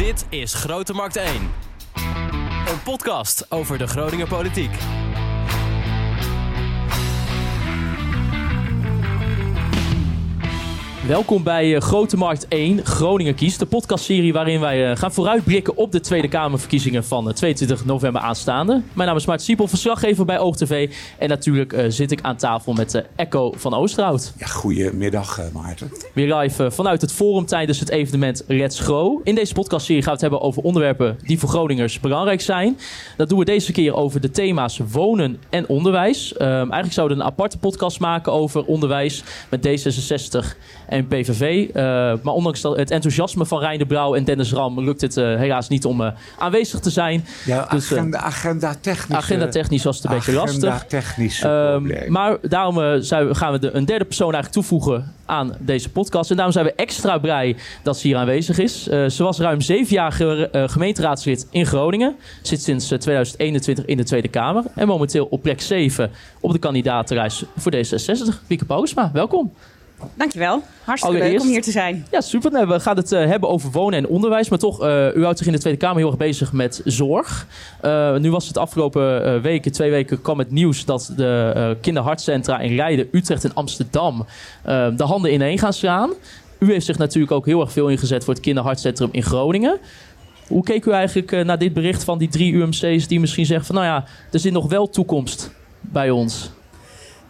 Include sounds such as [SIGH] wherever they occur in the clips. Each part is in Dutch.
Dit is Grote Markt 1. Een podcast over de Groninger politiek. Welkom bij uh, Grote Markt 1, Groningen Kies. De podcastserie waarin wij uh, gaan vooruitblikken op de Tweede Kamerverkiezingen van uh, 22 november aanstaande. Mijn naam is Maarten Siepel, verslaggever bij OogTV. En natuurlijk eh, zit ik aan tafel met Echo van Oosterhout. Ja, goedemiddag Maarten. Weer live vanuit het forum tijdens het evenement Let's Grow. In deze podcastserie gaan we het hebben over onderwerpen die voor Groningers belangrijk zijn. Dat doen we deze keer over de thema's wonen en onderwijs. Ehm, eigenlijk zouden we een aparte podcast maken over onderwijs met D66 en PVV. Uh, maar ondanks het enthousiasme van Rijn de Brouw en Dennis Ram lukt het uh, helaas niet om uh, aanwezig te zijn. Ja, dus, agenda, agenda technisch. Agenda technisch was het een beetje lastig. Technisch. Um, maar daarom gaan we de, een derde persoon eigenlijk toevoegen aan deze podcast. En daarom zijn we extra blij dat ze hier aanwezig is. ze was ruim zeven jaar ge gemeenteraadslid in Groningen. Zit sinds 2021 in de Tweede Kamer. En momenteel op plek 7 op de kandidatenreis voor D66. Wieke Paulusma, welkom. Dankjewel. Hartstikke Allereerst, leuk om hier te zijn. Ja, super. Nou, we gaan het uh, hebben over wonen en onderwijs. Maar toch, uh, u houdt zich in de Tweede Kamer heel erg bezig met zorg. Uh, nu was het afgelopen weken, twee weken, kwam het nieuws dat de kinderhartcentra in Leiden, Utrecht en Amsterdam de handen ineen gaan slaan. U heeft zich natuurlijk ook heel erg veel ingezet voor het kinderhartcentrum in Groningen. Hoe keek u eigenlijk naar dit bericht van die drie UMC's die misschien zeggen van nou ja, er zit nog wel toekomst bij ons?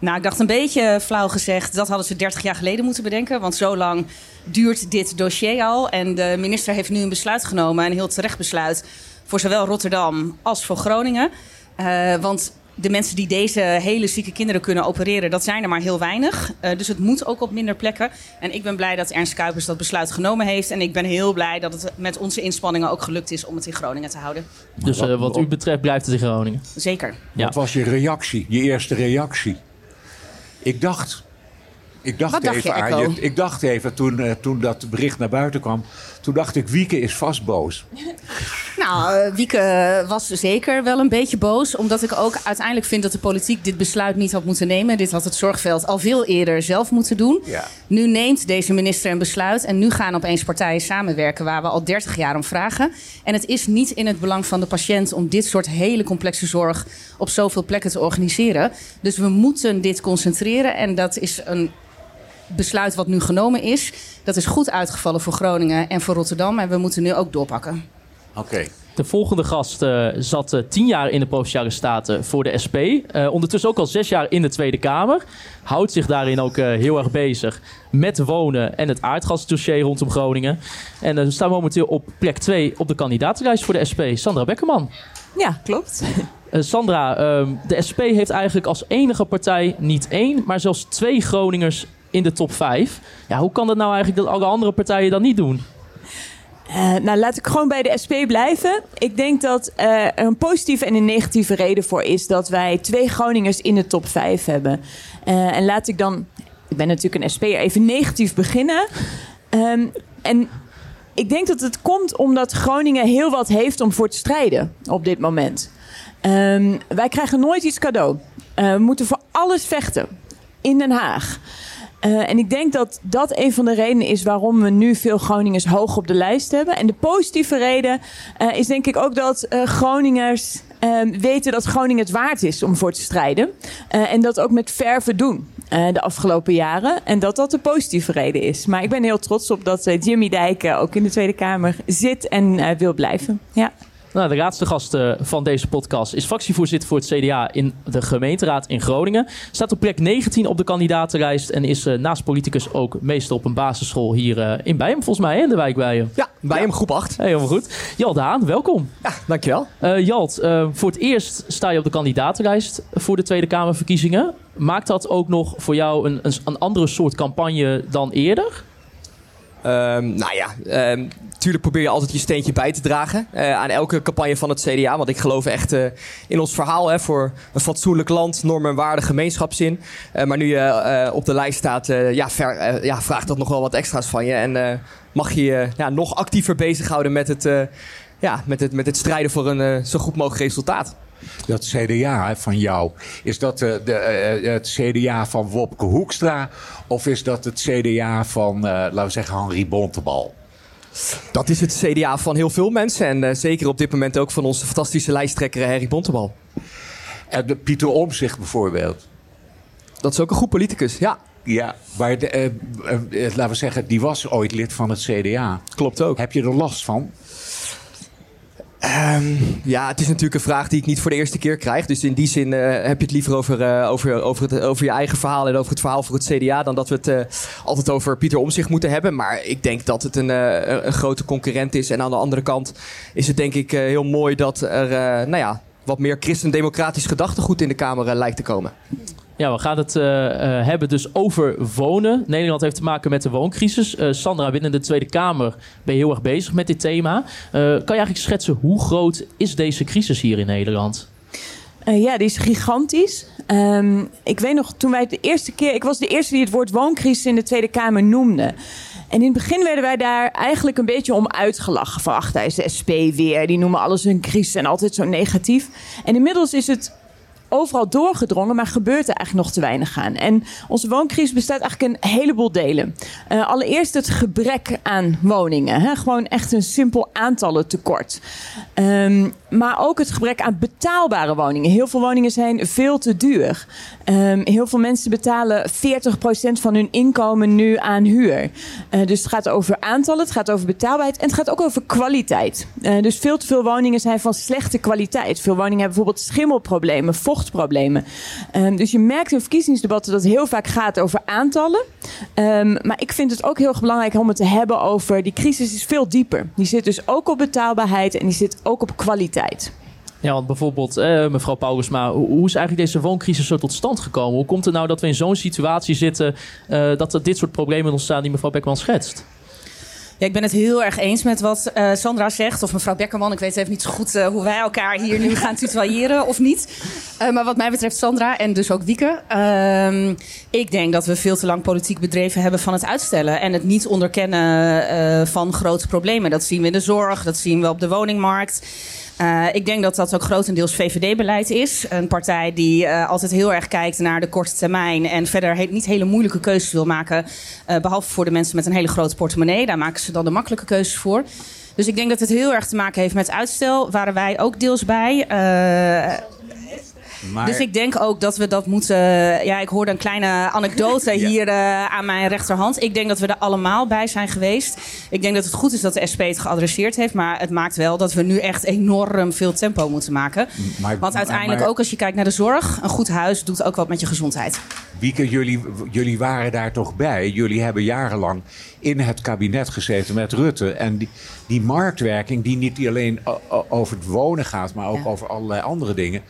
Nou, ik dacht een beetje flauw gezegd, dat hadden ze 30 jaar geleden moeten bedenken. Want zo lang duurt dit dossier al. En de minister heeft nu een besluit genomen, een heel terecht besluit, voor zowel Rotterdam als voor Groningen. Uh, want de mensen die deze hele zieke kinderen kunnen opereren, dat zijn er maar heel weinig. Uh, dus het moet ook op minder plekken. En ik ben blij dat Ernst Kuipers dat besluit genomen heeft. En ik ben heel blij dat het met onze inspanningen ook gelukt is om het in Groningen te houden. Dus uh, wat u betreft blijft het in Groningen? Zeker. Ja. Wat was je reactie, je eerste reactie? Ik dacht. Ik dacht, even je, aan je. Ik dacht even toen, uh, toen dat bericht naar buiten kwam. Toen dacht ik, Wieke is vast boos. [LAUGHS] nou, uh, Wieke was zeker wel een beetje boos. Omdat ik ook uiteindelijk vind dat de politiek dit besluit niet had moeten nemen. Dit had het zorgveld al veel eerder zelf moeten doen. Ja. Nu neemt deze minister een besluit. En nu gaan opeens partijen samenwerken waar we al 30 jaar om vragen. En het is niet in het belang van de patiënt om dit soort hele complexe zorg op zoveel plekken te organiseren. Dus we moeten dit concentreren. En dat is een besluit wat nu genomen is, dat is goed uitgevallen voor Groningen en voor Rotterdam. En we moeten nu ook doorpakken. Oké. Okay. De volgende gast uh, zat uh, tien jaar in de Provinciale Staten voor de SP. Uh, ondertussen ook al zes jaar in de Tweede Kamer. Houdt zich daarin ook heel erg bezig met wonen en het aardgasdossier rondom Groningen. En we staan momenteel op plek 2 op de kandidatenlijst voor de SP. Sandra Bekkerman. Ja, klopt. Sandra, ehm, de SP heeft eigenlijk als enige partij niet één, maar zelfs twee Groningers in de top 5. Ja, hoe kan dat nou eigenlijk dat alle andere partijen dat niet doen? Uh, nou, laat ik gewoon bij de SP blijven. Ik denk dat uh, er een positieve en een negatieve reden voor is dat wij twee Groningers in de top 5 hebben. Uh, en laat ik dan, ik ben natuurlijk een SP'er, even negatief beginnen. Um, en ik denk dat het komt omdat Groningen heel wat heeft om voor te strijden op dit moment. Um, wij krijgen nooit iets cadeau. we moeten voor alles vechten in Den Haag. Uh, en ik denk dat dat een van de redenen is waarom we nu veel Groningers hoog op de lijst hebben. En de positieve reden uh, is denk ik ook dat uh, Groningers weten dat Groningen het waard is om voor te strijden. en dat ook met verve doen de afgelopen jaren. En dat dat de positieve reden is. Maar ik ben heel trots op dat Jimmy Dijk ook in de Tweede Kamer zit en wil blijven. Ja. Nou, de laatste gast uh, van deze podcast is fractievoorzitter voor het CDA in de gemeenteraad in Groningen. Staat op plek 19 op de kandidatenlijst en is uh, naast politicus ook meester op een basisschool hier uh, in Bijhem, volgens mij, hè, in de wijk Bijhem. Ja, Bijhem ja. groep 8. Hey, helemaal goed. Jalt Haan, welkom. Ja, dankjewel. Jalt, voor het eerst sta je op de kandidatenlijst voor de Tweede Kamerverkiezingen. Maakt dat ook nog voor jou een, een, een andere soort campagne dan eerder? Um, nou ja, um, tuurlijk probeer je altijd je steentje bij te dragen uh, aan elke campagne van het CDA. Want ik geloof echt uh, in ons verhaal hè, voor een fatsoenlijk land, normen en waarden, gemeenschapszin. Uh, maar nu je op de lijst staat, ja, ja, vraagt dat nog wel wat extra's van je. En mag je je ja, nog actiever bezighouden met het, ja, met het, met het strijden voor een zo goed mogelijk resultaat. Dat CDA van jou, is dat uh, de, uh, het CDA van Wopke Hoekstra of is dat het CDA van, uh, laten we zeggen, Henri Bontebal? Dat is het CDA van heel veel mensen. En eh, zeker op dit moment ook van onze fantastische lijsttrekker Harry Bontebal. En de Pieter Omzicht bijvoorbeeld. Dat is ook een goed politicus, ja. Ja, maar de, eh, eh, eh, laten we zeggen, die was ooit lid van het CDA. Klopt ook. Heb je er last van? Ehm, ja, het is natuurlijk een vraag die ik niet voor de eerste keer krijg. Dus in die zin eh, heb je het liever over, eh, over, over, het, over je eigen verhaal en over het verhaal voor het CDA dan dat we het eh, altijd over Pieter Omzicht moeten hebben. Maar ik denk dat het een, een grote concurrent is. En aan de andere kant is het denk ik heel mooi dat er nou ja, wat meer christendemocratisch gedachtegoed in de Kamer lijkt te komen. Ja, we gaan het eh, eh, hebben dus over wonen. Nederland heeft te maken met de wooncrisis. Eh, Sandra, binnen de Tweede Kamer ben je heel erg bezig met dit thema. Kan je eigenlijk schetsen hoe groot is deze crisis hier in Nederland? Ja, die is gigantisch. Ehm, ik weet nog, toen wij de eerste keer... Ik was de eerste die het woord wooncrisis in de Tweede Kamer noemde. En in het begin werden wij daar eigenlijk een beetje om uitgelachen. Van, ach, daar is de SP weer. Die noemen alles een crisis en altijd zo negatief. En inmiddels is het overal doorgedrongen, maar gebeurt er eigenlijk nog te weinig aan. En onze wooncrisis bestaat eigenlijk een heleboel delen. Eh, allereerst het gebrek aan woningen. Hè? Gewoon echt een simpel aantallen tekort. Ehm, maar ook het gebrek aan betaalbare woningen. Heel veel woningen zijn veel te duur. Ehm, heel veel mensen betalen 40% van hun inkomen nu aan huur. Eh, dus het gaat over aantallen, het gaat over betaalbaarheid en het gaat ook over kwaliteit. Eh, dus veel te veel woningen zijn van slechte kwaliteit. Veel woningen hebben bijvoorbeeld schimmelproblemen, vochtproblemen. Ehm, dus je merkt in verkiezingsdebatten dat het heel vaak gaat over aantallen. Ehm, maar ik vind het ook heel belangrijk om het te hebben over die crisis is veel dieper. Die zit dus ook op betaalbaarheid en die zit ook op kwaliteit. Ja, want bijvoorbeeld, eh, mevrouw Paulusma, hoe is eigenlijk deze wooncrisis zo tot stand gekomen? Hoe komt het nou dat we in zo'n situatie zitten eh, dat er dit soort problemen ontstaan die mevrouw Beckman schetst? Ja, ik ben het heel erg eens met wat eh, Sandra zegt. Of mevrouw Bekkerman. Ik weet even niet zo goed hoe wij elkaar hier nu gaan tutoyeren of niet. Eh, maar wat mij betreft Sandra en dus ook Wieke. ehm, ik denk dat we veel te lang politiek bedreven hebben van het uitstellen. En het niet onderkennen eh, van grote problemen. Dat zien we in de zorg, dat zien we op de woningmarkt. Eh, ik denk dat dat ook grotendeels VVD-beleid is. Een partij die eh, altijd heel erg kijkt naar de korte termijn. En verder niet hele moeilijke keuzes wil maken. eh, behalve voor de mensen met een hele grote portemonnee. Daar maken ze dan de makkelijke keuzes voor. Dus ik denk dat het heel erg te maken heeft met uitstel. Waren wij ook deels bij. Maar dus ik denk ook dat we dat moeten. Ja, ik hoorde een kleine anekdote [LAUGHS] Ja. hier eh, aan mijn rechterhand. Ik denk dat we er allemaal bij zijn geweest. Ik denk dat het goed is dat de SP het geadresseerd heeft. Maar het maakt wel dat we nu echt enorm veel tempo moeten maken. maar- Want uiteindelijk maar- ook als je kijkt naar de zorg. Een goed huis doet ook wat met je gezondheid. Wieke, jullie, jullie waren daar toch bij? Jullie hebben jarenlang in het kabinet gezeten met Rutte. En die, die marktwerking, die niet alleen over het wonen gaat, maar ook Ja. over allerlei andere dingen.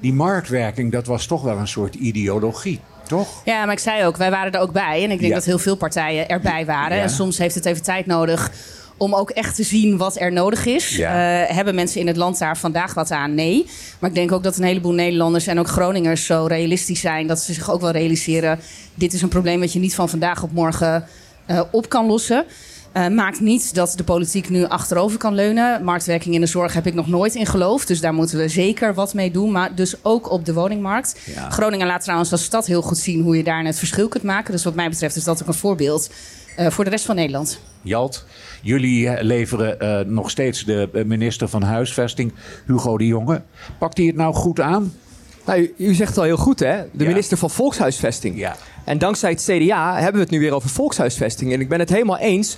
Die marktwerking, dat was toch wel een soort ideologie, toch? Ja, maar ik zei ook, wij waren er ook bij. En ik denk Ja. dat heel veel partijen erbij waren. Ja. En soms heeft het even tijd nodig om ook echt te zien wat er nodig is. Ja. Eh, hebben mensen in het land daar vandaag wat aan? Nee. Maar ik denk ook dat een heleboel Nederlanders en ook Groningers zo realistisch zijn... dat ze zich ook wel realiseren... dit is een probleem wat je niet van vandaag op morgen eh, op kan lossen. Eh, maakt niet dat de politiek nu achterover kan leunen. Marktwerking in de zorg heb ik nog nooit in geloofd. Dus daar moeten we zeker wat mee doen. Maar dus ook op de woningmarkt. Ja. Groningen laat trouwens als stad heel goed zien hoe je daar het verschil kunt maken. Dus wat mij betreft is dat ook een voorbeeld eh, voor de rest van Nederland. Jalt, jullie eh, leveren nog steeds de minister van Huisvesting, Hugo de Jonge. Pakt hij het nou goed aan? Nou, u, u zegt het al heel goed, hè? De Ja. minister van Volkshuisvesting. Ja. En dankzij het CDA hebben we het nu weer over volkshuisvesting. En ik ben het helemaal eens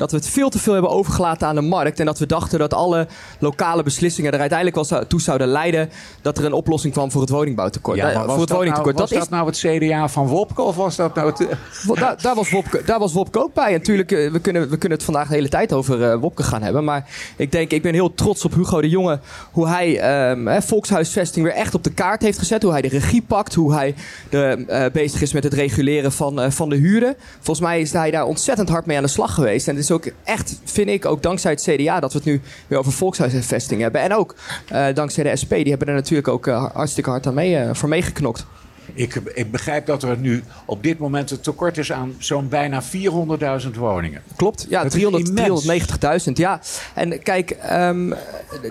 dat we het veel te veel hebben overgelaten aan de markt. En dat we dachten dat alle lokale beslissingen er uiteindelijk wel toe zouden leiden dat er een oplossing kwam voor het woningbouwtekort. Ja, Eh, maar was voor het dat woningtekort. Nou, was dat dat is nou het CDA van Wopke of was dat nou het... [LAUGHS] Daar, daar, was Wopke, daar was Wopke ook bij. En natuurlijk, eh, we kunnen, we kunnen het vandaag de hele tijd over eh, Wopke gaan hebben. Maar ik denk, ik ben heel trots op Hugo de Jonge. Hoe hij hè, volkshuisvesting weer echt op de kaart heeft gezet. Hoe hij de regie pakt. Hoe hij de, bezig is met het reguleren van, van de huren. Volgens mij is hij daar ontzettend hard mee aan de slag geweest. En het is ook echt, vind ik, ook dankzij het CDA dat we het nu weer over volkshuisvesting hebben. En ook eh, dankzij de SP. Die hebben er natuurlijk ook eh, hartstikke hard aan mee, eh, voor meegeknokt. Ik, ik begrijp dat er nu op dit moment een tekort is aan zo'n bijna 400.000 woningen. Klopt, ja, Het is 300 immens. 390.000. Ja, en kijk, ehm,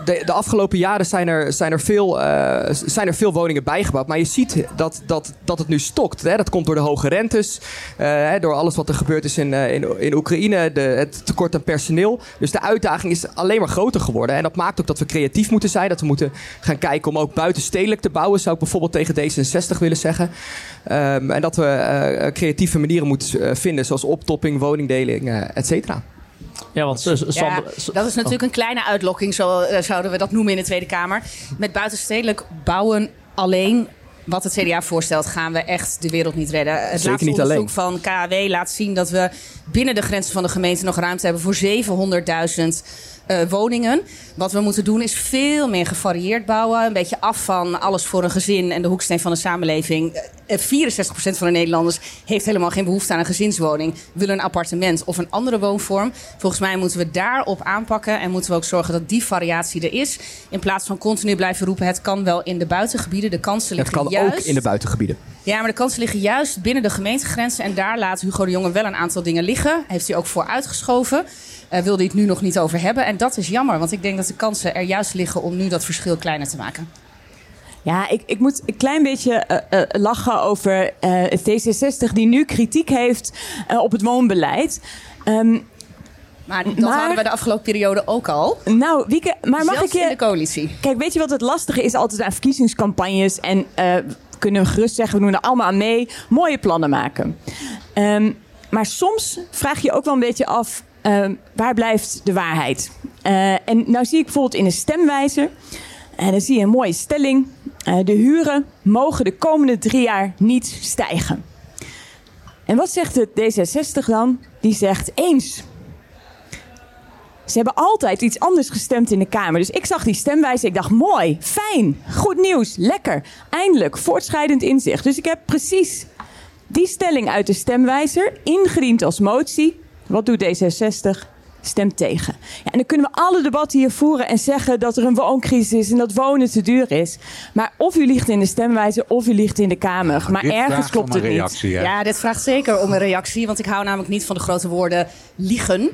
de, de afgelopen jaren zijn er, zijn, er veel, eh, zijn er veel woningen bijgebouwd. Maar je ziet dat, dat, dat het nu stokt. Hè? Dat komt door de hoge rentes, eh, door alles wat er gebeurd is in, eh, in, in Oekraïne, de, het tekort aan personeel. Dus de uitdaging is alleen maar groter geworden. En dat maakt ook dat we creatief moeten zijn. Dat we moeten gaan kijken om ook buitenstedelijk te bouwen, zou ik bijvoorbeeld tegen D66 willen zeggen. Ehm, en dat we eh, creatieve manieren moeten eh, vinden, zoals optopping, woningdeling, eh et cetera. Ja, want eh, Ja, dat is natuurlijk een kleine uitlokking, zo eh, zouden we dat noemen in de Tweede Kamer. Met buitenstedelijk bouwen alleen. Wat het CDA voorstelt, gaan we echt de wereld niet redden. Het Zeker laatste niet onderzoek van KAW laat zien dat we binnen de grenzen van de gemeente nog ruimte hebben voor 700.000 eh, woningen. Wat we moeten doen is veel meer gevarieerd bouwen. Een beetje af van alles voor een gezin en de hoeksteen van de samenleving. Eh, 64% van de Nederlanders heeft helemaal geen behoefte aan een gezinswoning. Wil een appartement of een andere woonvorm. Volgens mij moeten we daarop aanpakken. En moeten we ook zorgen dat die variatie er is. In plaats van continu blijven roepen: het kan wel in de buitengebieden. De kansen Het liggen kan juist... ook in de buitengebieden. Ja, maar de kansen liggen juist binnen de gemeentegrenzen. En daar laat Hugo de Jonge wel een aantal dingen liggen. Heeft hij ook voor uitgeschoven. Eh wilde hij het nu nog niet over hebben. En dat is jammer, want ik denk dat de kansen er juist liggen om nu dat verschil kleiner te maken. Ja, ik, ik moet een klein beetje eh, eh, lachen over eh, het D66 die nu kritiek heeft op het woonbeleid. Ehm, Maar dat Maar- hadden we de afgelopen periode ook al. nou, Wieke, maar mag Zelfs ik in de je... coalitie. Kijk, weet je wat het lastige is altijd aan verkiezingscampagnes? En we kunnen gerust zeggen, we doen er allemaal aan mee. Mooie plannen maken. Ehm, maar soms vraag je ook wel een beetje af, ehm, waar blijft de waarheid? Eh, en nou zie ik bijvoorbeeld in een stemwijzer... En dan zie je een mooie stelling. Eh, de huren mogen de komende drie jaar niet stijgen. En wat zegt het D66 dan? Die zegt eens. Ze hebben altijd iets anders gestemd in de Kamer. Dus ik zag die stemwijze. Ik dacht, mooi, fijn, goed nieuws, lekker. Eindelijk, voortschrijdend inzicht. Dus ik heb precies die stelling uit de stemwijzer ingediend als motie. Wat doet D66? Stemt tegen. Ja, en dan kunnen we alle debatten hier voeren en zeggen dat er een wooncrisis is en dat wonen te duur is. Maar of u ligt in de stemwijzer of u ligt in de Kamer. Maar ergens klopt het niet. reactie? Ja, dit vraagt zeker om een reactie. Want ik hou namelijk niet van de grote woorden liegen.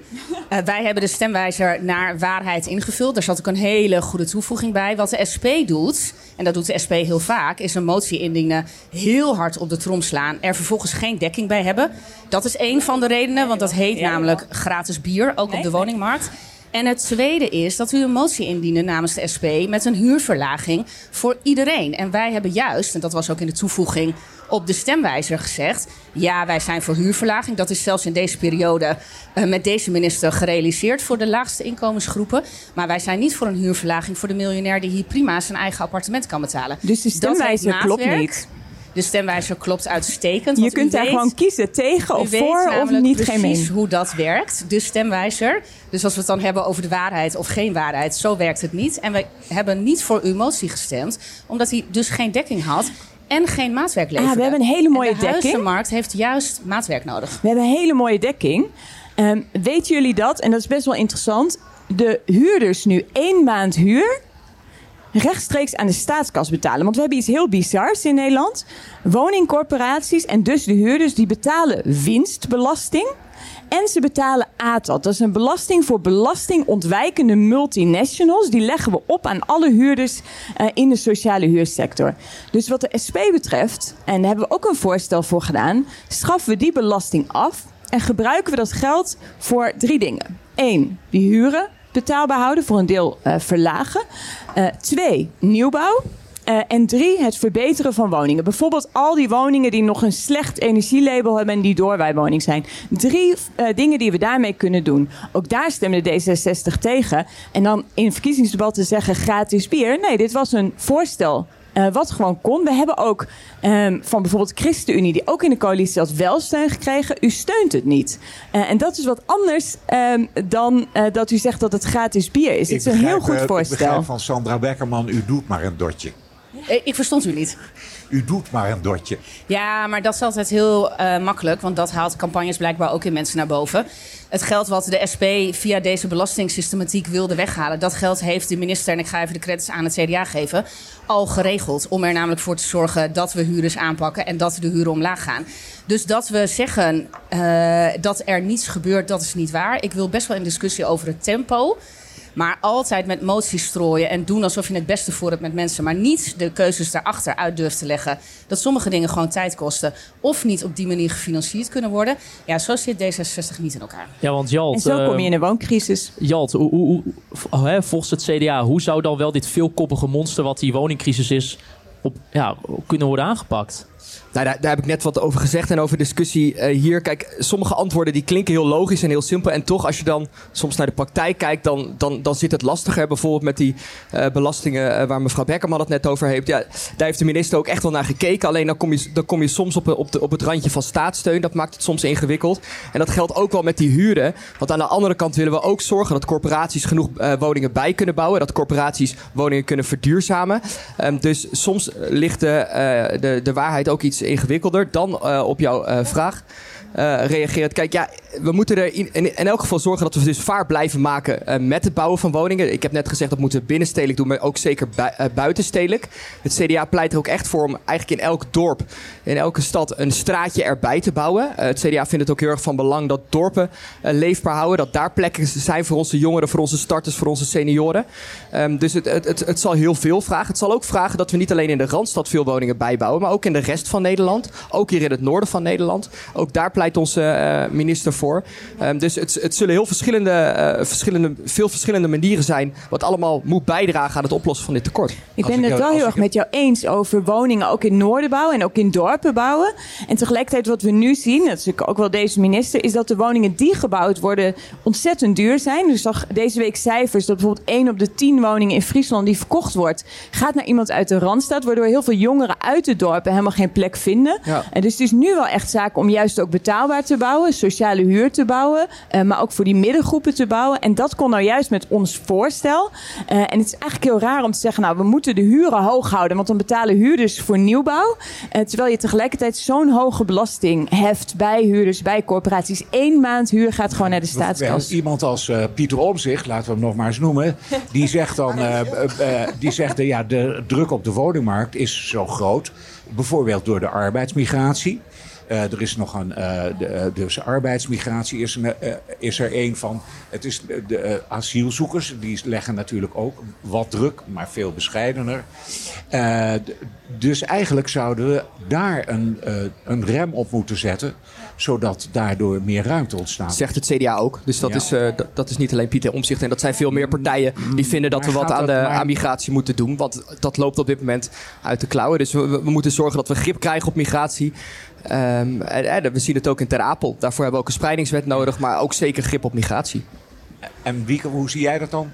Eh, wij hebben de stemwijzer naar waarheid ingevuld. Daar zat ook een hele goede toevoeging bij. Wat de SP doet, en dat doet de SP heel vaak, is een motie indienen. Heel hard op de trom slaan. Er vervolgens geen dekking bij hebben. Dat is één van de redenen, want dat heet namelijk gratis bier, ook op de woningmarkt. En het tweede is dat u een motie indienen namens de SP met een huurverlaging voor iedereen. En wij hebben juist, en dat was ook in de toevoeging op de stemwijzer gezegd. Ja, wij zijn voor huurverlaging. Dat is zelfs in deze periode eh, met deze minister gerealiseerd voor de laagste inkomensgroepen. Maar wij zijn niet voor een huurverlaging voor de miljonair die hier prima zijn eigen appartement kan betalen. Dus de Dat stemwijzer klopt niet. De stemwijzer klopt uitstekend. Je kunt daar weet- gewoon kiezen tegen of voor of niet geen precies mening. hoe dat werkt, de stemwijzer. Dus als we het dan hebben over de waarheid of geen waarheid, zo werkt het niet. En we hebben niet voor uw motie gestemd, omdat hij dus geen dekking had en geen maatwerk leverde. Ah, we hebben een hele mooie de dekking. huizenmarkt heeft juist maatwerk nodig. We hebben een hele mooie dekking. Ehm, weten jullie dat? En dat is best wel interessant. De huurders nu één maand huur rechtstreeks aan de staatskas betalen. Want we hebben iets heel bizars in Nederland. Woningcorporaties en dus de huurders die betalen winstbelasting. En ze betalen ATAT. Dat is een belasting voor belastingontwijkende multinationals. Die leggen we op aan alle huurders eh, in de sociale huursector. Dus wat de SP betreft, en daar hebben we ook een voorstel voor gedaan, schaffen we die belasting af en gebruiken we dat geld voor drie dingen. Eén, die huren betaalbaar houden, voor een deel eh, verlagen. Eh, twee, nieuwbouw. Eh, en drie, het verbeteren van woningen. Bijvoorbeeld al die woningen die nog een slecht energielabel hebben en die doorwijwoning zijn. Drie dingen die we daarmee kunnen doen. Ook daar stemde D66 tegen. En dan in verkiezingsdebatten zeggen gratis bier. Nee, dit was een voorstel eh, wat gewoon kon. We hebben ook ehm, van bijvoorbeeld ChristenUnie, die ook in de coalitie zat, wel steun gekregen. U steunt het niet. Eh, en dat is wat anders ehm, dan eh, dat u zegt dat het gratis bier is. Het is een heel goed eh, Ik voorstel. begrijp van Sandra Beckerman, u doet maar een dotje. Eh, Ik verstond u niet. U doet maar een dotje. Ja, maar dat is altijd heel uh, makkelijk, want dat haalt campagnes blijkbaar ook in mensen naar boven. Het geld wat de SP via deze belastingssystematiek wilde weghalen, dat geld heeft de minister, en ik ga even de credits aan het CDA geven, al geregeld. Om er namelijk voor te zorgen dat we huurders aanpakken en dat de huren omlaag gaan. Dus dat we zeggen uh, dat er niets gebeurt, dat is niet waar. Ik wil best wel een discussie over het tempo. Maar altijd met moties strooien en doen alsof je het beste voor hebt met mensen. Maar niet de keuzes daarachter uit durft te leggen. Dat sommige dingen gewoon tijd kosten. Of niet op die manier gefinancierd kunnen worden. Ja, zo zit D66 niet in elkaar. Ja, want Jalt... En zo kom je in een wooncrisis. Jalt, hoe, hoe, hoe, volgens het CDA, hoe zou dan wel dit veelkoppige monster wat die woningcrisis is... Op, ja, kunnen worden aangepakt? Nou, daar, daar, heb ik net wat over gezegd en over discussie uh, hier. Kijk, sommige antwoorden die klinken heel logisch en heel simpel. En toch, als je dan soms naar de praktijk kijkt, dan, dan, dan zit het lastiger. Bijvoorbeeld met die uh, belastingen uh, waar mevrouw Beckerman het net over heeft. Ja, daar heeft de minister ook echt wel naar gekeken. Alleen dan kom je, dan kom je soms op, op, het randje van staatssteun. Dat maakt het soms ingewikkeld. En dat geldt ook wel met die huren. Want aan de andere kant willen we ook zorgen dat corporaties genoeg woningen bij kunnen bouwen. Dat corporaties woningen kunnen verduurzamen. Um, dus soms ligt de, de, de waarheid ook iets ingewikkelder. Dan uh, op jouw uh, vraag reageert. Kijk, ja, we moeten er in, in, elk geval zorgen dat we dus vaart blijven maken uh, met het bouwen van woningen. Ik heb net gezegd dat moeten we binnenstedelijk doen, maar ook zeker uh, buitenstedelijk. Het CDA pleit er ook echt voor om eigenlijk in elk dorp, in elke stad, een straatje erbij te bouwen. het CDA vindt het ook heel erg van belang dat dorpen leefbaar houden. Dat daar plekken zijn voor onze jongeren, voor onze starters, voor onze senioren. Um, dus het, het, het, het, zal heel veel vragen. Het zal ook vragen dat we niet alleen in de Randstad veel woningen bijbouwen, maar ook in de rest van Nederland. Ook hier in het noorden van Nederland. Ook daar pleit onze uh, minister voor. Um, dus het, het, zullen heel verschillende, uh, verschillende, veel verschillende manieren zijn. wat allemaal moet bijdragen aan het oplossen van dit tekort. Ik ben het wel heel erg met jou eens over woningen ook in Noorden bouwen en ook in dorpen bouwen. En tegelijkertijd wat we nu zien, dat is ook wel deze minister, is dat de woningen die gebouwd worden ontzettend duur zijn. Dus zag deze week cijfers dat bijvoorbeeld 1 op de 10 woningen in Friesland die verkocht wordt, gaat naar iemand uit de Randstad. Waardoor heel veel jongeren uit de dorpen helemaal geen plek vinden. Ja. En dus het is nu wel echt zaak om juist ook betaalbaar te bouwen, sociale huur te bouwen, uh, maar ook voor die middengroepen te bouwen. En dat kon nou juist met ons voorstel. Uh, en het is eigenlijk heel raar om te zeggen, nou, we moeten de huren hoog houden, want dan betalen huurders voor nieuwbouw. Uh, terwijl je tegelijkertijd zo'n hoge belasting heft bij huurders, bij corporaties. Eén maand huur gaat gewoon naar de staatskas. Iemand als Pieter Omzicht, laten we hem nog maar eens noemen, die zegt dan, die zegt, ja, de druk op de woningmarkt is zo groot. Bijvoorbeeld door de arbeidsmigratie. Uh, er is nog een, uh, de, eh, dus arbeidsmigratie is, is er een van. Het is de asielzoekers, die leggen natuurlijk ook wat druk, maar veel bescheidener. dus eigenlijk zouden we daar een, een rem op moeten zetten zodat daardoor meer ruimte ontstaat. Zegt het CDA ook. Dus dat, ja. is, uh, dat, dat, is niet alleen Pieter Omzicht. En dat zijn veel meer partijen die vinden dat we wat aan, de, maar... aan migratie moeten doen. Want dat loopt op dit moment uit de klauwen. Dus we, we moeten zorgen dat we grip krijgen op migratie. Um, en, en, we zien het ook in Ter Apel. Daarvoor hebben we ook een spreidingswet nodig, maar ook zeker grip op migratie. En Wieke, hoe zie jij dat dan?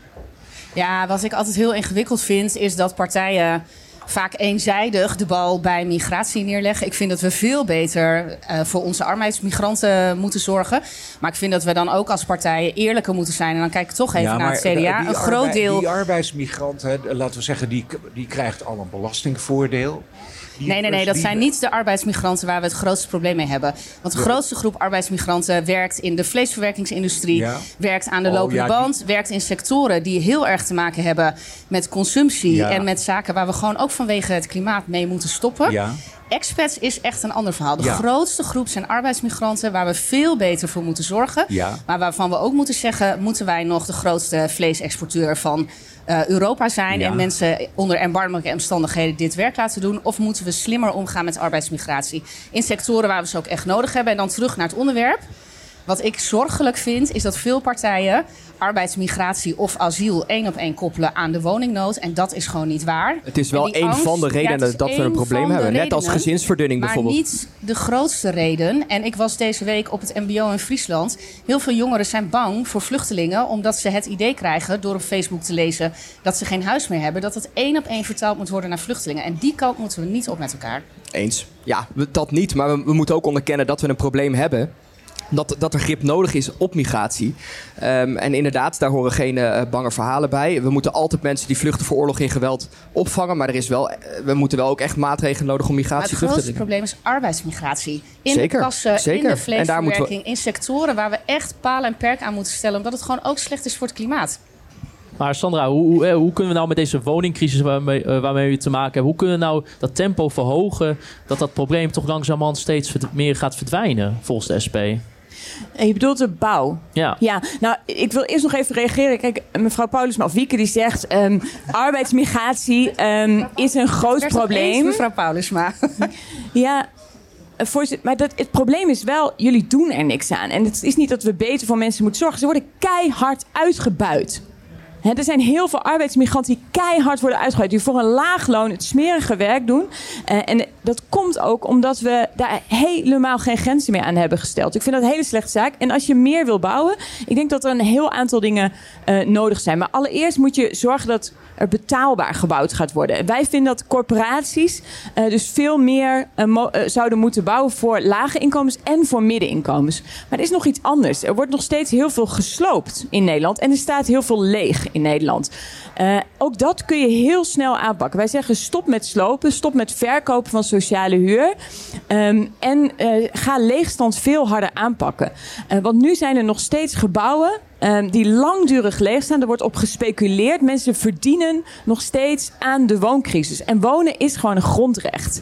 Ja, wat ik altijd heel ingewikkeld vind, is dat partijen vaak eenzijdig de bal bij migratie neerleggen. Ik vind dat we veel beter uh, voor onze arbeidsmigranten moeten zorgen. Maar ik vind dat we dan ook als partijen eerlijker moeten zijn. En dan kijk ik toch even ja, naar het CDA. Een groot deel. Die arbeidsmigrant, laten we zeggen, die, die krijgt al een belastingvoordeel. Nee, nee, nee, dat zijn niet de arbeidsmigranten waar we het grootste probleem mee hebben. Want de grootste groep arbeidsmigranten werkt in de vleesverwerkingsindustrie, werkt aan de oh, lopende band, werkt in sectoren die heel erg te maken hebben met consumptie en met zaken waar we gewoon ook vanwege het klimaat mee moeten stoppen. Ja. Expats is echt een ander verhaal. De grootste groep zijn arbeidsmigranten waar we veel beter voor moeten zorgen. Maar waarvan we ook moeten zeggen, moeten wij nog de grootste vleesexporteur van uh, Europa zijn en mensen onder erbarmelijke omstandigheden dit werk laten doen? Of moeten we slimmer omgaan met arbeidsmigratie in sectoren waar we ze ook echt nodig hebben? En dan terug naar het onderwerp. Wat ik zorgelijk vind, is dat veel partijen arbeidsmigratie of asiel één op één koppelen aan de woningnood. En dat is gewoon niet waar. Het is wel een van de redenen dat we een probleem hebben. Net als gezinsverdunning bijvoorbeeld. Maar niet de grootste reden. En ik was deze week op het MBO in Friesland. Heel veel jongeren zijn bang voor vluchtelingen, omdat ze het idee krijgen door op Facebook te lezen dat ze geen huis meer hebben. Dat het één op één vertaald moet worden naar vluchtelingen. En die kant moeten we niet op met elkaar. Eens. Ja, dat niet. Maar we, we moeten ook onderkennen dat we een probleem hebben. Dat, dat er grip nodig is op migratie. Ehm, en inderdaad, daar horen geen uh, bange verhalen bij. We moeten altijd mensen die vluchten voor oorlog en geweld opvangen. Maar er is wel, we moeten wel ook echt maatregelen nodig om migratie terug te dringen. Het grootste probleem is arbeidsmigratie. In zeker, de kassen, zeker. in de vleesverwerking, we... in sectoren waar we echt palen en perk aan moeten stellen. Omdat het gewoon ook slecht is voor het klimaat. Maar Sandra, hoe, hoe, eh, hoe, kunnen we nou met deze woningcrisis waarmee, waarmee we te maken hebben... hoe kunnen we nou dat tempo verhogen... dat dat probleem toch langzamerhand steeds meer gaat verdwijnen volgens de SP? En je bedoelt de bouw? Ja. Ja, nou, ik wil eerst nog even reageren. Kijk, mevrouw Paulusma of Wieke die zegt... Um, arbeidsmigratie um, is een groot probleem. Eens, mevrouw Paulusma. [LAUGHS] ja, maar dat, het probleem is wel, jullie doen er niks aan. En het is niet dat we beter voor mensen moeten zorgen. Ze worden keihard uitgebuit er zijn heel veel arbeidsmigranten die keihard worden uitgegooid. Die voor een laag loon het smerige werk doen. Uh, en dat komt ook omdat we daar helemaal geen grenzen meer aan hebben gesteld. Ik vind dat een hele slechte zaak. En als je meer wil bouwen, ik denk dat er een heel aantal dingen uh, nodig zijn. Maar allereerst moet je zorgen dat betaalbaar gebouwd gaat worden. Wij vinden dat corporaties uh, dus veel meer zouden moeten bouwen voor lage inkomens en voor middeninkomens. Maar er is nog iets anders. Er wordt nog steeds heel veel gesloopt in Nederland. En er staat heel veel leeg in Nederland. Ook dat kun je heel snel aanpakken. Wij zeggen stop met slopen, stop met verkopen van sociale huur. Um, en ga leegstand veel harder aanpakken. Want nu zijn er nog steeds gebouwen um, die langdurig leeg staan. Er wordt op gespeculeerd. Mensen verdienen nog steeds aan de wooncrisis. En wonen is gewoon een grondrecht.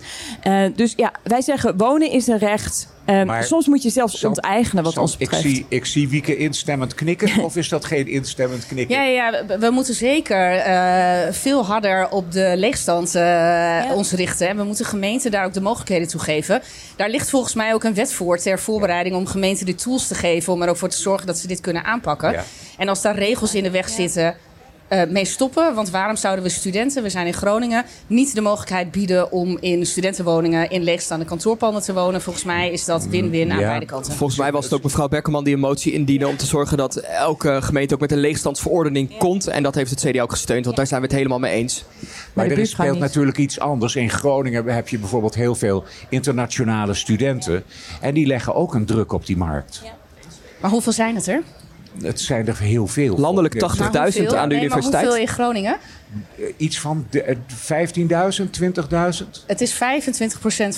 dus ja, wij zeggen wonen is een recht. Um, maar, soms moet je zelfs onteigenen wat ons betreft. Ik zie, ik zie Wieke instemmend knikken. [LAUGHS] of is dat geen instemmend knikken? Ja, ja we, we moeten zeker uh, veel harder op de leegstand uh, ja. ons richten. En we moeten gemeenten daar ook de mogelijkheden toe geven. Daar ligt volgens mij ook een wet voor ter voorbereiding om gemeenten de tools te geven. Om er ook voor te zorgen dat ze dit kunnen aanpakken. Ja. En als daar regels in de weg zitten uh, mee stoppen. Want waarom zouden we studenten, we zijn in Groningen, niet de mogelijkheid bieden om in studentenwoningen in leegstaande kantoorpanden te wonen? Volgens mij is dat win-win aan beide kanten. Volgens mij was het ook mevrouw Beckerman die een motie indiende om te zorgen dat elke gemeente ook met een leegstandsverordening komt. En dat heeft het CDA ook gesteund, want daar zijn we het helemaal mee eens. Maar, maar er speelt natuurlijk iets anders. In Groningen heb je bijvoorbeeld heel veel internationale studenten. En die leggen ook een druk op die markt. Ja. Maar hoeveel zijn het er? Het zijn er heel veel. Landelijk 80.000 aan de nee, universiteit. Maar hoeveel in Groningen? Eh, iets van 15.000, 20.000? Het is 25%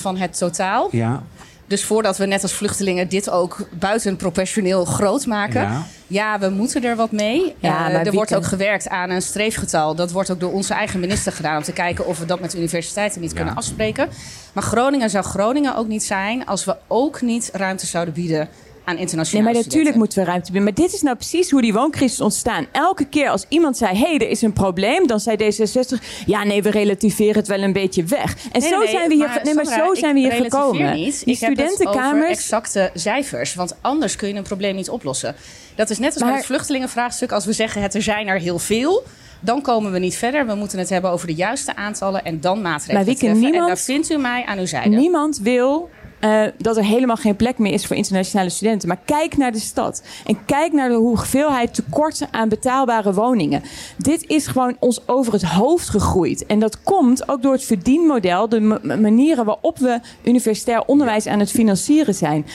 van het totaal. Ja. Dus voordat we net als vluchtelingen dit ook buitenprofessioneel groot maken. Ja. ja, we moeten er wat mee. Ja, uh, er wordt ook gewerkt aan een streefgetal. Dat wordt ook door onze eigen minister gedaan. Om te kijken of we dat met universiteiten niet ja. kunnen afspreken. Maar Groningen zou Groningen ook niet zijn als we ook niet ruimte zouden bieden aan internationale Nee, maar natuurlijk moeten we ruimte bieden. Maar dit is nou precies hoe die wooncrisis ontstaan. Elke keer als iemand zei, hé, hey, er is een probleem... dan zei D66, ja, nee, we relativeren het wel een beetje weg. En nee, zo nee, zijn we hier, maar, nee, maar Sandra, zo zijn we hier gekomen. Niet. Die ik studentenkamers... heb exacte cijfers. Want anders kun je een probleem niet oplossen. Dat is net als maar... bij het vluchtelingenvraagstuk. Als we zeggen, het er zijn er heel veel... Dan komen we niet verder. We moeten het hebben over de juiste aantallen en dan maatregelen maar treffen. Niemand, en daar vindt u mij aan uw zijde. Niemand wil uh, dat er helemaal geen plek meer is voor internationale studenten. Maar kijk naar de stad. En kijk naar de hoeveelheid tekorten aan betaalbare woningen. Dit is gewoon ons over het hoofd gegroeid. En dat komt ook door het verdienmodel, de manieren waarop we universitair onderwijs aan het financieren zijn.